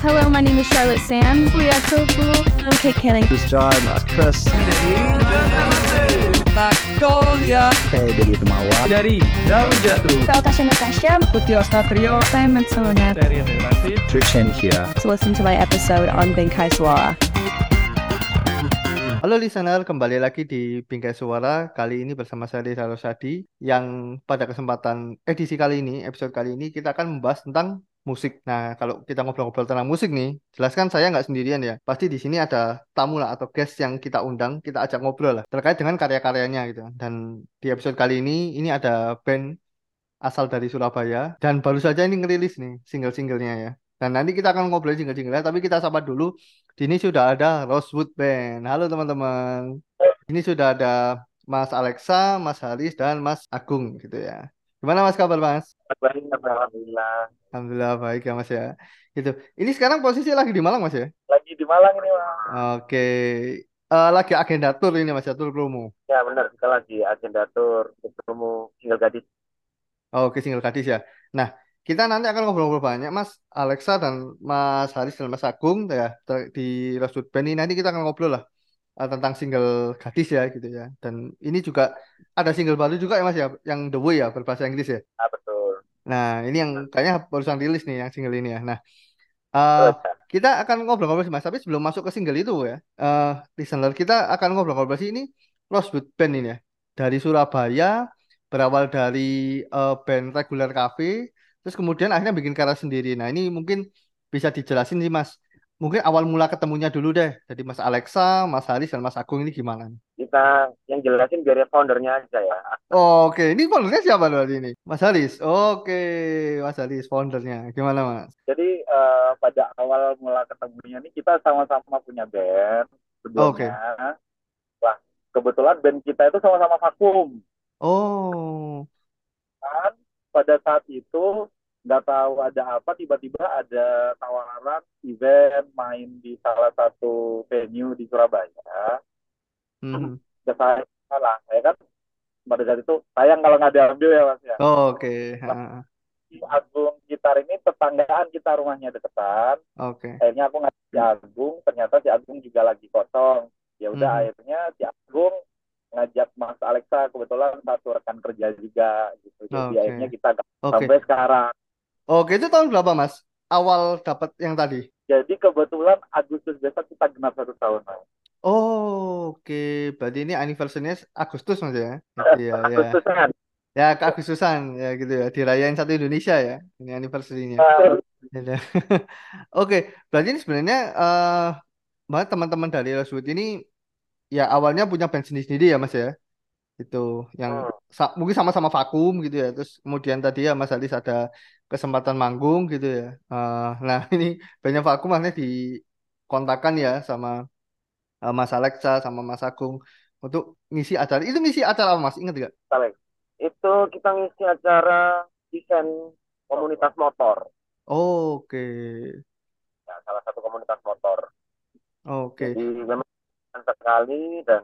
Hello, my name is Charlotte Sands. We are so cool. I'm Kate Canning. This is John, Mas Chris. Magnolia Saya dari Temawa. dari Daun Jatuh Saya Tasha Natasha. Putih Ostatrio Simon Solonet. dari Relasi Trishan here. To listen to my episode on Bengkai Suara. Halo listener, kembali lagi di Bingkai Suara. Kali ini bersama saya Reza Rosadi yang pada kesempatan edisi kali ini, episode kali ini kita akan membahas tentang musik. Nah, kalau kita ngobrol-ngobrol tentang musik nih, jelaskan saya nggak sendirian ya. Pasti di sini ada tamu lah atau guest yang kita undang, kita ajak ngobrol lah terkait dengan karya-karyanya gitu. Dan di episode kali ini, ini ada band asal dari Surabaya dan baru saja ini ngerilis nih single-singlenya ya. Dan nanti kita akan ngobrol jingle-jingle tapi kita sapa dulu. Di sini sudah ada Rosewood Band. Halo teman-teman. Ini sudah ada Mas Alexa, Mas Haris, dan Mas Agung gitu ya. Gimana Mas kabar Mas? Baik, alhamdulillah. Alhamdulillah baik ya Mas ya. Gitu. Ini sekarang posisi lagi di Malang Mas ya? Lagi di Malang ini, Mas. Oke. Eh, lagi agenda tour ini Mas ya, tour promo. Ya, benar. Kita lagi agenda tour ketemu single gadis. Oke, single gadis ya. Nah, kita nanti akan ngobrol-ngobrol banyak Mas Alexa dan Mas Haris dan Mas Agung ya di Rosewood Band ini nanti kita akan ngobrol lah eh, tentang single gadis ya gitu ya. Dan ini juga ada single baru juga ya Mas ya, yang The Way ya berbahasa Inggris ya. Ah, betul. Nah, ini yang kayaknya barusan rilis nih yang single ini ya. Nah, eh, kita akan ngobrol-ngobrol sih Mas, tapi sebelum masuk ke single itu ya, eh listener kita akan ngobrol-ngobrol sih ini Rosewood Band ini ya. Dari Surabaya, berawal dari eh, band regular cafe, terus kemudian akhirnya bikin karya sendiri. Nah, ini mungkin bisa dijelasin sih Mas. Mungkin awal mula ketemunya dulu deh. Jadi Mas Alexa, Mas Haris, dan Mas Agung ini gimana? Kita yang jelasin biar foundernya aja ya. Oke, ini foundernya siapa berarti ini? Mas Haris. Oke, Mas Haris, foundernya. Gimana Mas? Jadi eh, pada awal mula ketemunya nih kita sama-sama punya band sebelumnya. Wah, kebetulan band kita itu sama-sama vakum. Oh, Kan pada saat itu nggak tahu ada apa tiba-tiba ada tawaran event main di salah satu venue di Surabaya. hmm. Ya saya lah, saya kan pada saat itu sayang kalau nggak diambil ya mas ya. Oke, ha, Si Agung gitar ini tetanggaan kita rumahnya deketan. oke. Akhirnya aku ngajak si Agung, ternyata si Agung juga lagi kosong. Ya udah Mhm. akhirnya si Agung ngajak Mas Alexa kebetulan satu rekan kerja juga gitu. Jadi Oke. akhirnya kita Oke. sampai sekarang. Oke, itu tahun berapa, Mas? Awal dapat yang tadi. Jadi kebetulan Agustus besok kita genap satu tahun mas. Oh, oke. Berarti ini anniversary-nya Agustus, Mas ya? Gitu ya, ya. Agustusan. Ya, ke Agustusan ya gitu ya. Dirayain satu Indonesia ya. Ini anniversary-nya. Ya. Oke, berarti ini sebenarnya eh Mbak, teman-teman dari Rosewood ini ya awalnya punya band sendiri-sendiri ya, Mas ya? Itu yang Hmm. sa- mungkin sama-sama vakum gitu ya. Terus kemudian tadi ya Mas Haris ada kesempatan manggung gitu ya. Eh, nah, ini banyak vakum akhirnya dikontakkan ya sama eh, Mas Alexa sama Mas Agung untuk ngisi acara. Itu ngisi acara apa Mas? Ingat gak? Alex. Itu kita ngisi acara event komunitas motor. Oke. Ya, salah satu komunitas motor. Oke. Jadi memang sekali dan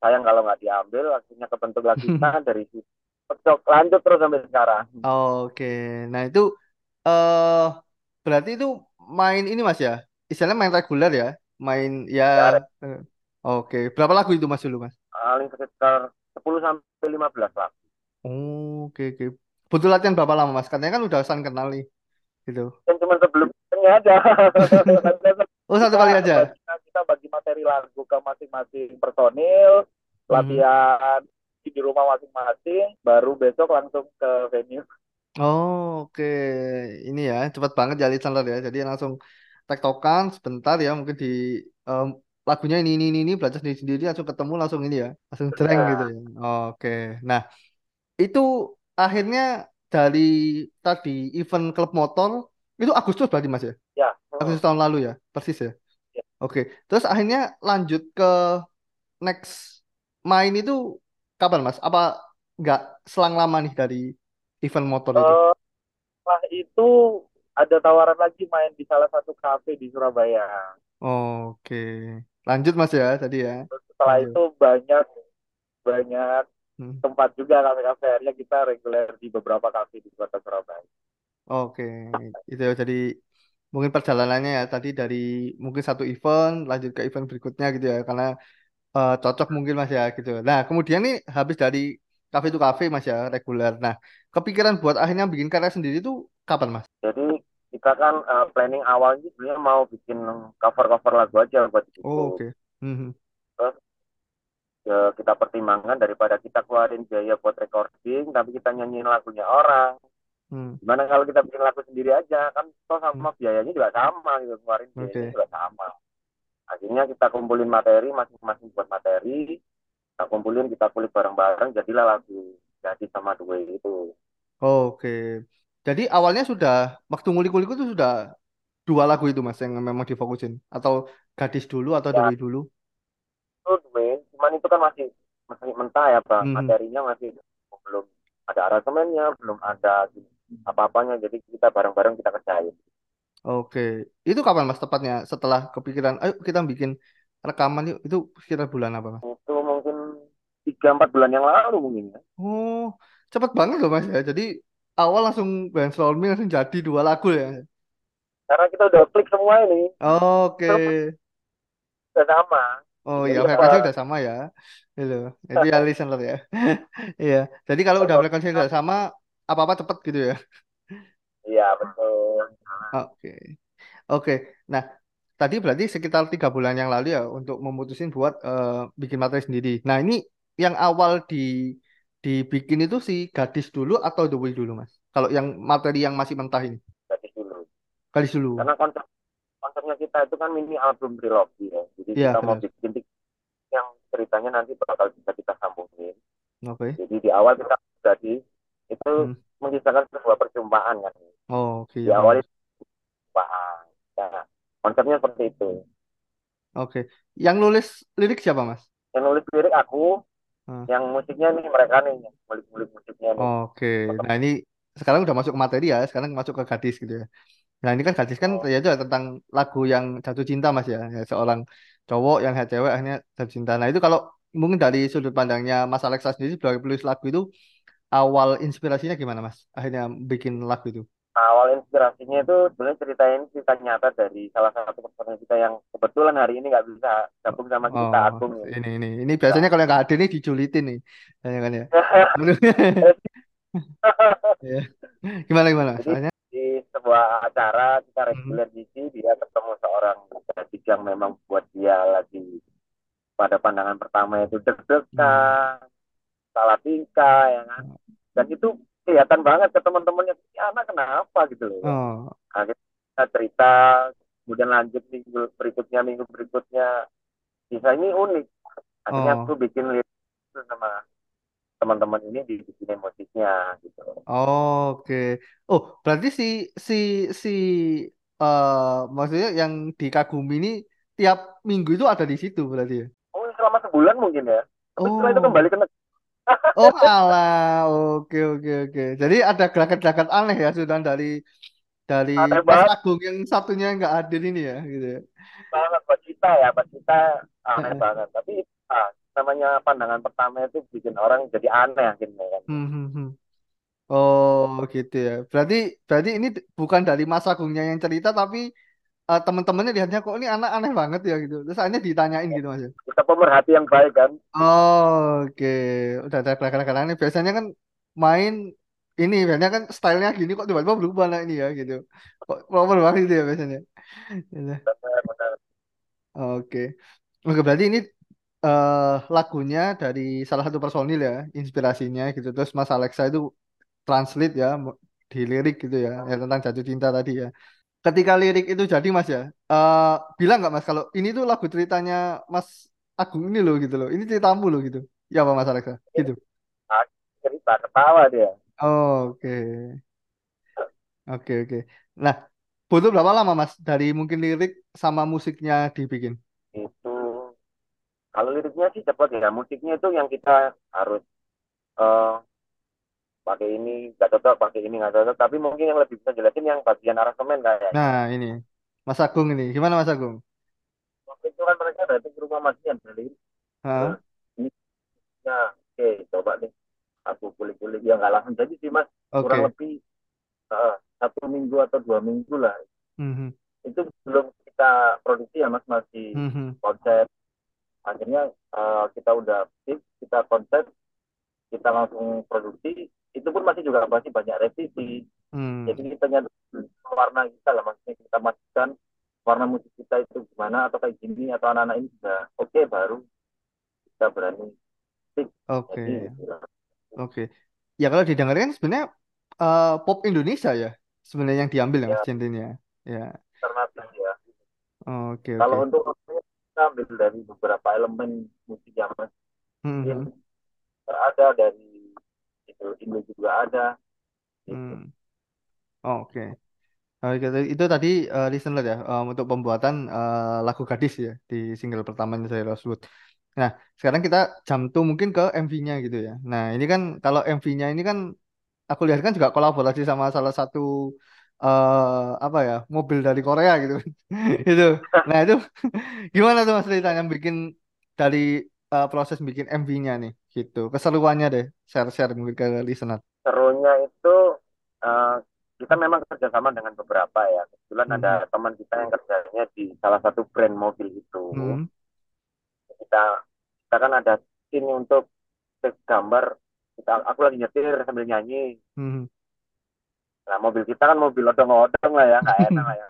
sayang kalau nggak diambil akhirnya kebentuk lagi kita dari situ lanjut terus sampai sekarang. Oke. Nah, itu eh berarti itu main ini Mas ya? Istilahnya main reguler ya? Main ya. eh, Oke. Berapa lagu itu Mas dulu Mas? Paling sekitar 10 sampai 15 lah. Oke, oke. Butuh latihan berapa lama Mas? Katanya kan udah san kenal nih. Gitu. Dan cuma sebelumnya aja. Oh, satu kali aja. Kita, kita bagi materi lagu ke masing-masing personil, latihan di rumah masing-masing, baru besok langsung ke venue. Oh, oke. Ini ya, cepat banget ya listener ya. Jadi langsung tektokan sebentar ya, mungkin di em, lagunya ini ini ini, ini belajar sendiri sendiri langsung ketemu langsung ini ya, langsung jreng Ya. gitu ya. Oke. Nah, itu akhirnya dari tadi event klub motor itu Agustus berarti Mas ya? Ya, Agustus tahun lalu ya, persis ya. Ya. Oke. Terus akhirnya lanjut ke next main itu kapan Mas? Apa nggak selang lama nih dari event motor itu? Eh, setelah itu ada tawaran lagi main di salah satu kafe di Surabaya. Oke. Lanjut Mas ya tadi ya. Terus setelah Lanjut. itu banyak banyak Hmm. tempat juga kafe-kafe akhirnya kita reguler di beberapa kafe di kota Surabaya. Oke. Itu ya, jadi mungkin perjalanannya ya tadi dari mungkin satu event lanjut ke event berikutnya gitu ya karena eh, cocok mungkin Mas ya gitu. Nah, kemudian nih habis dari cafe to cafe Mas ya reguler. Nah, kepikiran buat akhirnya bikin karya sendiri itu kapan Mas? Jadi kita kan eh, planning awalnya sebenarnya mau bikin cover-cover lagu aja buat itu. Oh, oke. Mhm. Terus ya, kita pertimbangkan daripada kita keluarin biaya buat recording, tapi kita nyanyiin lagunya orang. Hmm. Gimana kalau kita bikin lagu sendiri aja? Kan toh sama biayanya juga sama gitu, keluarin biayanya juga sama. Akhirnya kita kumpulin materi, masing-masing buat materi, kita kumpulin, kita kulik bareng-bareng, jadilah lagu jadi sama Due itu. Oke. Jadi awalnya sudah waktu ngulik-ngulik itu sudah dua lagu itu Mas yang memang difokusin atau Gadis dulu atau Ya, Dewi dulu? itu Due, cuman itu kan masih masih mentah ya, Pak. Mhm. Materinya masih belum ada aransemennya, belum ada apa-apanya, jadi kita bareng-bareng kita kerjain. Oke. Itu kapan Mas tepatnya setelah kepikiran ayo kita bikin rekaman yuk itu sekitar bulan apa Mas? Itu mungkin tiga empat bulan yang lalu mungkin ya. Oh, cepet banget loh Mas ya. Jadi awal langsung brainstorming langsung jadi dua lagu ya. Karena kita udah klik semua ini, Oke. udah sama. Oh iya, apa? frekuensi udah sama ya. Itu. Itu ya listener ya. Iya. Jadi kalau udah frekuensi udah sama, apa-apa cepet gitu ya. Iya betul. Oke. Oke. Nah, tadi berarti sekitar tiga bulan yang lalu ya untuk memutusin buat eh, bikin materi sendiri. Nah, ini yang awal di dibikin itu si gadis dulu atau The Will dulu, Mas? Kalau yang materi yang masih mentah ini, Jadi dulu. gadis dulu. Karena konsep konsepnya kita itu kan mini album trilogi ya. Jadi Iya, kita mau benar. bikin tiga yang ceritanya nanti bakal bisa kita sambungin. Oke. Jadi di awal kita jadi itu Hmm. Mengisahkan sebuah perjumpaan kan. Oh, oke. Di awal itu perjumpaan. Ya, konsepnya seperti itu. Oke. Yang nulis lirik siapa, Mas? Yang nulis lirik aku, Hmm. yang musiknya nih mereka nih, yang ngulik-ngulik musiknya nih. Oke. Nah, ini sekarang udah masuk ke materi ya. Sekarang masuk ke gadis gitu ya. Nah, ini kan gadis kan Oh. ya ya tentang lagu yang jatuh cinta, Mas ya. Ya, seorang cowok yang cewek akhirnya jatuh cinta. Nah, itu kalau mungkin dari sudut pandangnya Mas Alexa sendiri sebagai penulis lagu itu awal inspirasinya gimana, Mas? Akhirnya bikin lagu itu. awal inspirasinya itu sebenarnya cerita ini cerita nyata dari salah satu personel kita yang kebetulan hari ini nggak bisa gabung sama kita Oh, Agung ya. ini ini ini biasanya kalau nggak hadir nih dijulitin nih, ya kan ya. Ya. Gimana gimana? Jadi Akhirnya, di sebuah acara kita Mhm. reguler ngisi dia ketemu seorang gadis yang memang buat dia lagi pada pandangan pertama itu deg-degan, salah tingkah ya kan. Dan itu kelihatan banget ke teman-temannya, "Ini anak kenapa gitu loh. oh, Akhirnya kita cerita, kemudian lanjut minggu berikutnya, minggu berikutnya. Kisah ini unik. Akhirnya Oh. aku bikin itu sama teman-teman ini dibikinin musiknya gitu. Oke. Oh, berarti si si si eh maksudnya yang dikagumi ini tiap minggu itu ada di situ berarti ya. Oh, selama sebulan mungkin ya. Tapi setelah itu Oh. kembali ke negeri. Oh, alah. Oke, oke, oke. Jadi ada gerakan-gerakan aneh ya sudah dari dari Aneh Mas banget Agung yang satunya nggak hadir ini ya, gitu ya. banget buat kita ya, buat kita aneh banget. Tapi ah, namanya pandangan pertama itu bikin orang jadi aneh akhirnya kan. Hmm, hmm, hmm. Oh, gitu ya. Berarti berarti ini d- bukan dari Mas Agungnya yang cerita tapi eh, teman-temannya lihatnya kok ini anak aneh banget ya gitu. Terus akhirnya ditanyain gitu Mas. ya? Kita pemerhati yang baik kan. Oh, oke. Udah ada gerakan-gerakan ini. Biasanya kan main ini biasanya kan stylenya gini kok tiba-tiba berubah nah ini ya gitu. Kok proper banget gitu ya biasanya. Gitu. Benar-benar. Oke. Oke, berarti ini eh lagunya dari salah satu personil ya, inspirasinya gitu. Terus Mas Alexa itu translate ya di lirik gitu ya, ya tentang jatuh cinta tadi ya. Ketika lirik itu jadi Mas ya, eh bilang nggak Mas kalau ini tuh lagu ceritanya Mas Agung ini loh gitu loh. Ini ceritamu loh gitu. Ya apa Mas Alexa? Gitu. Cerita ketawa dia. Oke. Oke, oke. Nah, butuh berapa lama Mas dari mungkin lirik sama musiknya dibikin? Itu kalau liriknya sih cepat ya. Musiknya itu yang kita harus eh pakai ini nggak cocok, pakai ini nggak cocok. Tapi mungkin yang lebih bisa jelasin yang bagian aransemen kayaknya. Nah, ini Mas Agung ini. Gimana Mas Agung? Waktu itu kan mereka datang ke rumah Mas Ian dari Hah? ini ya, oke coba nih aku kulik-kulik ya nggak langsung jadi sih Mas Oke. kurang lebih eh, satu minggu atau dua minggu lah Mhm. itu belum kita produksi ya mas masih Mhm. konsep akhirnya eh, kita udah fix kita konsep kita langsung produksi itu pun masih juga masih banyak revisi Hmm. jadi kita nyari warna kita lah maksudnya kita masukkan warna musik kita itu gimana atau kayak gini atau anak-anak ini sudah oke baru kita berani Oke. Oke. Ya kalau didengarkan sebenarnya eh, pop Indonesia ya sebenarnya yang diambil ya ya Mas genrenya. Ya. alternatif ya Oke kalau oke. untuk kita ambil dari beberapa elemen musik yang mungkin Mhm. ada dari itu Indo juga ada gitu Hmm. Oke. Oke, itu itu tadi eh, listener ya eh, untuk pembuatan eh, lagu gadis ya di single pertama dari Rosewood. Nah, sekarang kita jump to mungkin ke MV-nya gitu ya. Nah, ini kan kalau MV-nya ini kan aku lihat kan juga kolaborasi sama salah satu eh apa ya mobil dari Korea gitu itu. Nah itu gimana tuh Mas ceritanya bikin dari eh, proses bikin MV-nya nih gitu. Keseruannya deh share-share mungkin ke listener. serunya itu eh, kita memang kerjasama dengan beberapa ya kebetulan ada Mhm. teman kita yang kerjanya di salah satu brand mobil itu Hmm. kita kita kan ada scene untuk take gambar kita aku lagi nyetir sambil nyanyi Hmm. nah mobil kita kan mobil odong-odong lah ya nggak enak lah ya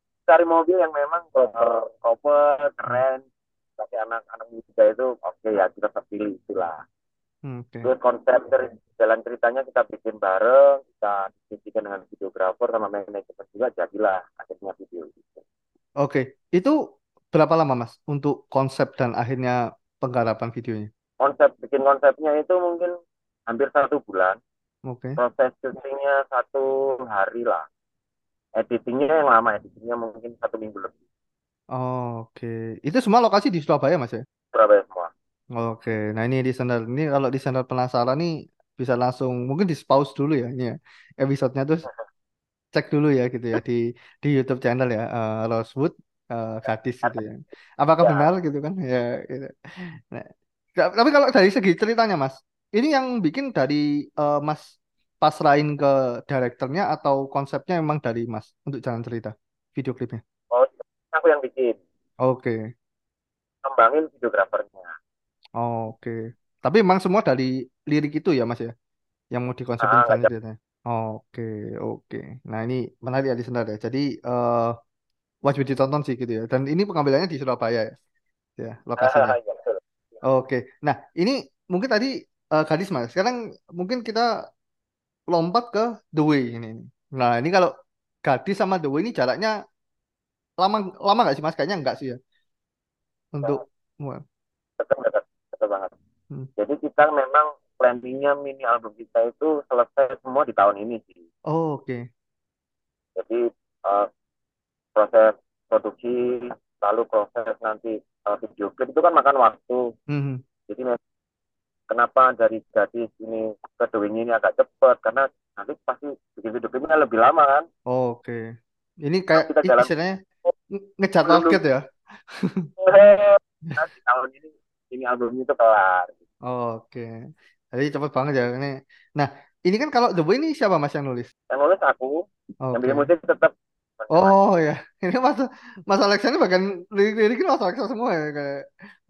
cari mobil yang memang proper proper keren tapi anak-anak muda itu oke ya kita terpilih itulah Oke. Terus konsep dari jalan ceritanya kita bikin bareng, kita diskusikan dengan videografer sama manajemen juga, jadilah akhirnya video itu. Oke, itu berapa lama Mas untuk konsep dan akhirnya penggarapan videonya? Konsep bikin konsepnya itu mungkin hampir satu bulan, Oke. proses syutingnya satu hari lah. Editingnya yang lama, editingnya mungkin satu minggu lebih. Oke, itu semua lokasi di Surabaya Mas ya? Surabaya semua. Oke, nah ini listener ini kalau listener penasaran nih bisa langsung mungkin di pause dulu ya ini ya episodenya terus cek dulu ya gitu ya di di YouTube channel ya eh, Rosewood eh, gadis gitu ya. Apakah Ya, benar gitu kan? Ya gitu. Nah, ta- tapi kalau dari segi ceritanya Mas, ini yang bikin dari eh, Mas pasrahin ke direkturnya atau konsepnya memang dari Mas untuk jalan cerita video klipnya? Oh, yang bikin, Oke, kembangin videografernya. oke. Tapi memang semua dari lirik itu ya Mas ya, yang mau dikonsepin Ah, ceritanya. Oke, oke. Nah ini menarik ya listener ya. Jadi eh wajib ditonton sih gitu ya. Dan ini pengambilannya di Surabaya ya, ya lokasinya. ya, betul. Oke. Nah, ini mungkin tadi eh, gadis Mas. Sekarang mungkin kita lompat ke The Way ini. Nah, ini kalau gadis sama The Way ini jaraknya lama lama nggak sih Mas? Kayaknya enggak sih ya. Untuk wah, Betul, betul, betul banget. hmm. Jadi kita memang planningnya mini album kita itu selesai semua di tahun ini sih. Oh, oke. Jadi eh, proses produksi, lalu proses nanti eh, video klip itu kan makan waktu. Mhm. Jadi memang kenapa dari gadis ini ke Dewing ini agak cepat karena nanti pasti bikin video klipnya lebih lama kan. Oke. Ini Kalau kayak kita jalan istilahnya nge- ngejar dulu target ya. nanti tahun ini ini album itu kelar. Oke. Jadi cepet banget ya ini. Nah, ini kan kalau The Way ini siapa Mas yang nulis? Yang nulis aku, yang bikin musik tetap Oh ya, ini Mas Mas Alexa ini bagian lirik-liriknya Mas Alexa semua ya kayak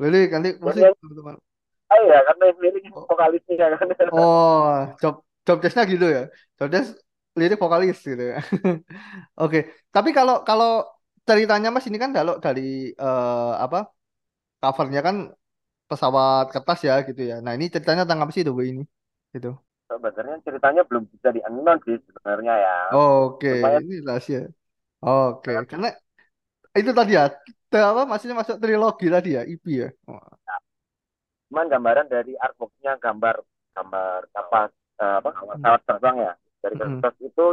lirik nanti musik Jadi teman-teman. ah iya karena lirik Oh, vokalisnya kan. oh, job job desk-nya gitu ya. Job desk lirik vokalis gitu ya. Oke, tapi kalau kalau ceritanya Mas ini kan kalau dari eh, apa covernya kan pesawat kertas ya gitu ya. Nah ini ceritanya tentang apa sih The Way ini? Gitu. Sebenarnya ceritanya belum bisa di sih sebenarnya ya. Oke, Supaya ini rahasia. Oke, karena itu tadi ya, apa maksudnya masuk trilogi tadi ya, IP ya. Oh, cuman gambaran dari artbooknya gambar gambar eh, apa hmm, pesawat terbang ya dari hmm. kertas itu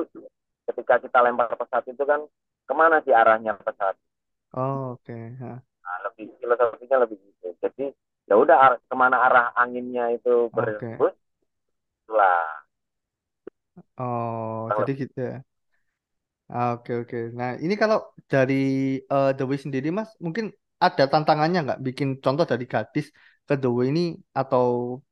ketika kita lempar pesawat itu kan ke mana sih arahnya pesawat Oh, oke. ha. nah, lebih filosofinya lebih gitu jadi ya udah ar- ke mana arah anginnya itu berhembus lah Oh, kurang jadi gitu ya. Ah, Oke, oke. Nah, ini kalau dari eh, The Way sendiri, Mas, mungkin ada tantangannya nggak bikin contoh dari gadis ke The Way ini atau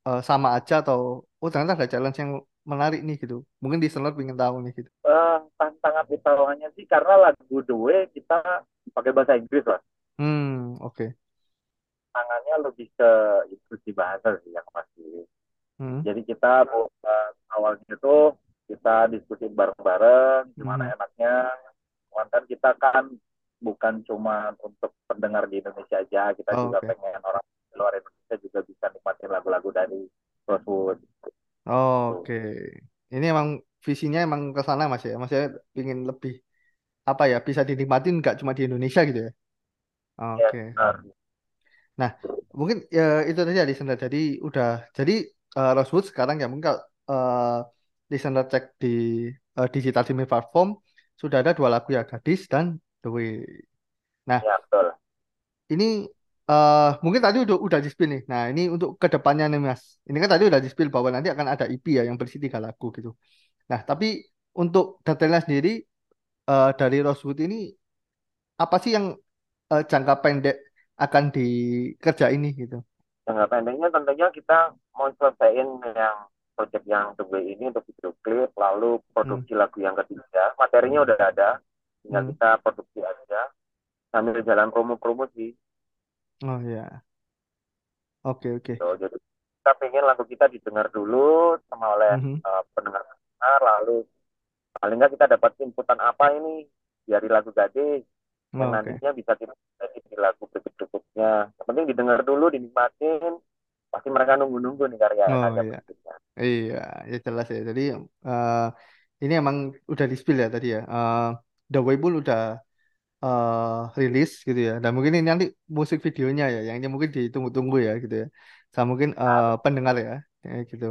eh, sama aja atau oh ternyata ada challenge yang menarik nih gitu. Mungkin listener pengen tahu nih gitu. Eh, tantangan utamanya sih karena lagu The Way kita pakai bahasa Inggris lah. Hmm, oke. Tangannya lebih ke diskusi bahasa sih yang pasti. Hmm, Jadi kita buat awalnya itu kita diskusi bareng-bareng gimana hmm. enaknya. Cuman kan kita kan bukan cuma untuk pendengar di Indonesia aja, kita Oh, juga oke. pengen orang di luar Indonesia juga bisa nikmatin lagu-lagu dari Rosewood. Oh, Tuh. Oke. Ini emang visinya emang ke sana Mas ya. Maksudnya ingin lebih apa ya bisa dinikmatin nggak cuma di Indonesia gitu ya. Ya, Oke. benar. Nah, mungkin ya itu tadi ya listener. Jadi udah jadi eh, Rosewood sekarang ya mungkin kalau eh, listener cek di eh, digital streaming platform sudah ada dua lagu ya Gadis dan The Way. Nah, Ya, betul. ini eh mungkin tadi udah udah di spill nih. Nah, ini untuk ke depannya nih Mas. Ini kan tadi udah di spill bahwa nanti akan ada EP ya yang berisi tiga lagu gitu. Nah, tapi untuk detailnya sendiri eh, dari Rosewood ini apa sih yang eh, jangka pendek akan dikerja ini gitu? Jangka pendeknya tentunya kita mau selesaiin yang project yang Way ini untuk video klip, lalu Hmm, produksi lagu yang ketiga. Materinya udah ada, tinggal hmm. kita produksi aja sambil jalan promo-promo sih. Oh ya, oke oke. Gitu. Jadi kita pengen lagu kita didengar dulu sama oleh Mhm. uh, pendengar-pendengar, lalu paling nggak kita dapat inputan apa ini dari lagu Gadis yang Oh, oke. nantinya bisa kita di lagu berikut-berikutnya. Yang penting didengar dulu, dinikmatin, pasti mereka nunggu-nunggu nih karya Oh karya iya, berikutnya. iya, ya jelas ya. Jadi eh, ini emang udah di spill ya tadi ya. Eh, The Way pun udah eh rilis gitu ya. Dan mungkin ini nanti musik videonya ya, yang ini mungkin ditunggu-tunggu ya gitu ya. Sama mungkin eh, pendengar ya, kayak gitu.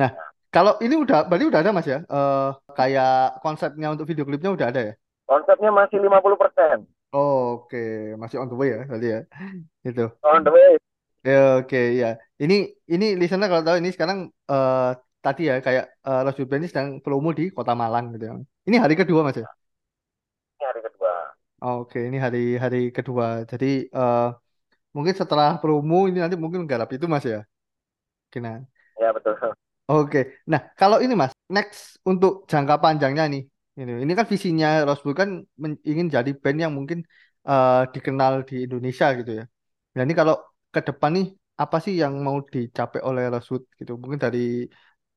Nah, kalau ini udah, berarti udah ada Mas ya. Eh kayak konsepnya untuk video klipnya udah ada ya. Konsepnya masih 50%. Oh, oke, masih on the way ya, berarti ya. Itu. On the way. Ya, oke, ya. Ini ini listener kalau tahu ini sekarang eh tadi ya kayak uh, Band ini sedang promo di Kota Malang gitu ya. Ini hari kedua Mas ya. Kedua. Oke, ini hari hari kedua. Jadi eh mungkin setelah promo ini nanti mungkin garap itu Mas ya. Kena. Ya betul. Oke. Nah, kalau ini Mas, next untuk jangka panjangnya nih. Ini ini kan visinya Rosewood kan men- ingin jadi band yang mungkin eh dikenal di Indonesia gitu ya. Nah, ini kalau ke depan nih apa sih yang mau dicapai oleh Rosewood gitu? Mungkin dari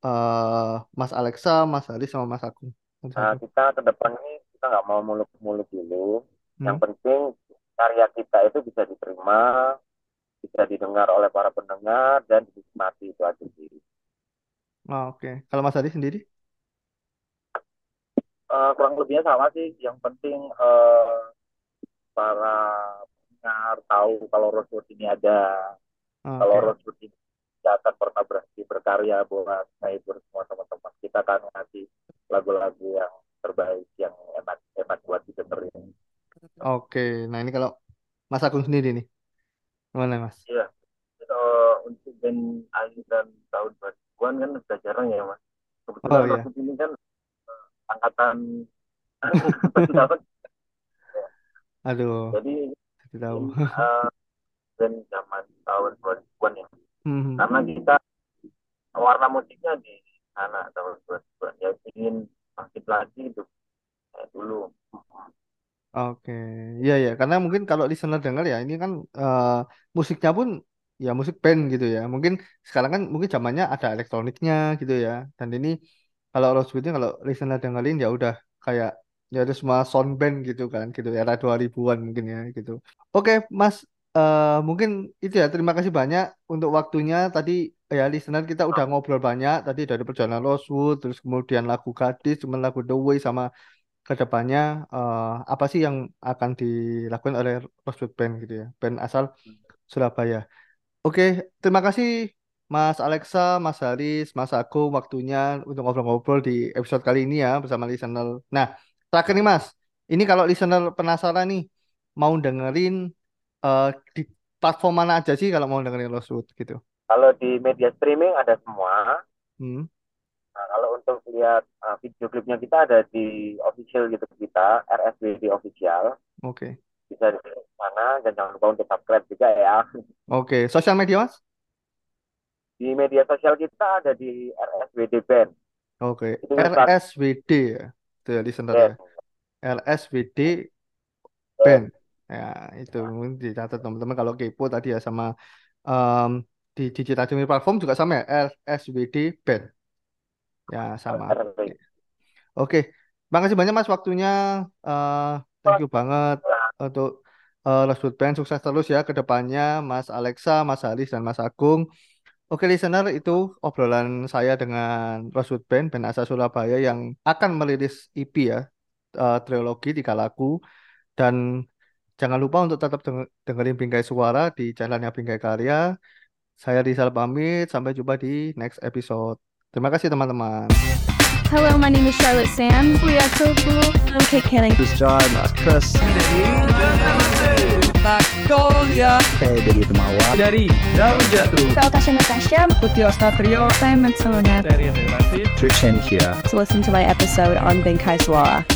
eh Mas Alexa, Mas Haris sama Mas Agung. Mas Nah, Agung. kita ke depan ini kita nggak mau muluk-muluk dulu. Yang Hmm. penting karya kita itu bisa diterima, bisa didengar oleh para pendengar dan dinikmati itu aja sih. Oh, oke. Kalau Mas Haris sendiri? Eh, kurang lebihnya sama sih. Yang penting eh, para pendengar tahu kalau Rosewood ini ada, Oh, kalau. Rosewood ini tidak akan pernah berhenti berkarya buat menghibur semua teman-teman. Kita akan ngasih lagu-lagu yang terbaik, yang enak-enak buat didengerin. Oke. Nah, ini kalau Mas Agung sendiri nih. Gimana, Mas? Iya, Eh, untuk band Ayu dan tahun 2000-an kan udah jarang ya mas. Oh Kebetulan iya. Rosewood ini kan eh, angkatan tahun. Aduh, Jadi tahu. band zaman tahun 2000-an ya. Hmm. Karena kita warna musiknya di sana tahun 2000-an. Ya ingin bangkit lagi kayak dulu. Oke, Iya ya, karena mungkin kalau listener dengar ya, ini kan eh, musiknya pun ya musik band gitu ya. Mungkin sekarang kan mungkin zamannya ada elektroniknya gitu ya. Dan ini kalau Rosewood ini kalau listener dengerin ya udah kayak ya ada semua sound band gitu kan, gitu era 2000-an mungkin ya gitu. Oke, Mas, eh, mungkin itu ya. Terima kasih banyak untuk waktunya. Tadi ya listener kita udah ngobrol banyak tadi dari perjalanan Rosewood, terus kemudian lagu Gadis, cuman lagu The Way sama ke depannya eh, apa sih yang akan dilakukan oleh Rosewood Band gitu ya, band asal Surabaya. Oke, terima kasih Mas Alexa, Mas Haris, Mas Agung waktunya untuk ngobrol-ngobrol di episode kali ini ya bersama listener. Nah, terakhir nih Mas, ini kalau listener penasaran nih mau dengerin eh, di platform mana aja sih kalau mau dengerin Rosewood gitu. Kalau di media streaming ada semua. Hmm, Nah, kalau untuk lihat uh, video klipnya kita ada di official YouTube kita, RSWD official. oke. Bisa di sana dan jangan lupa untuk subscribe juga ya. Oke, sosial media Mas? Di media sosial kita ada di RSWD Band. Oke, Itu start RSWD ya. Itu ya listener ya. RSWD Band. Ya, itu mungkin dicatat teman-teman kalau kepo tadi ya sama em, di Digital Jumir Platform juga sama ya, RSWD Band. Ya, sama. Oke, makasih banyak Mas waktunya. Eh, thank you banget untuk eh, Rosewood Band. Sukses terus ya ke depannya, Mas Alexa, Mas Haris, dan Mas Agung. Oke, listener, itu obrolan saya dengan Rosewood Band, band asal Surabaya yang akan merilis EP ya, eh, trilogi Tiga Lagu. Dan jangan lupa untuk tetap deng- dengerin Bingkai Suara di channelnya Bingkai Karya. Saya Rizal pamit, sampai jumpa di next episode. Terima kasih teman-teman. Hello, my name is Charlotte Sam. We are so cool. I'm Kate Canning. This is John, Chris. Magnolia Saya dari Temawa. dari Daun Jatuh. Saya Tasha Natasha. Putih Ostatrio Saya Matsona. dari Relasi Trishan here. To listen to my episode on Benkai Suara.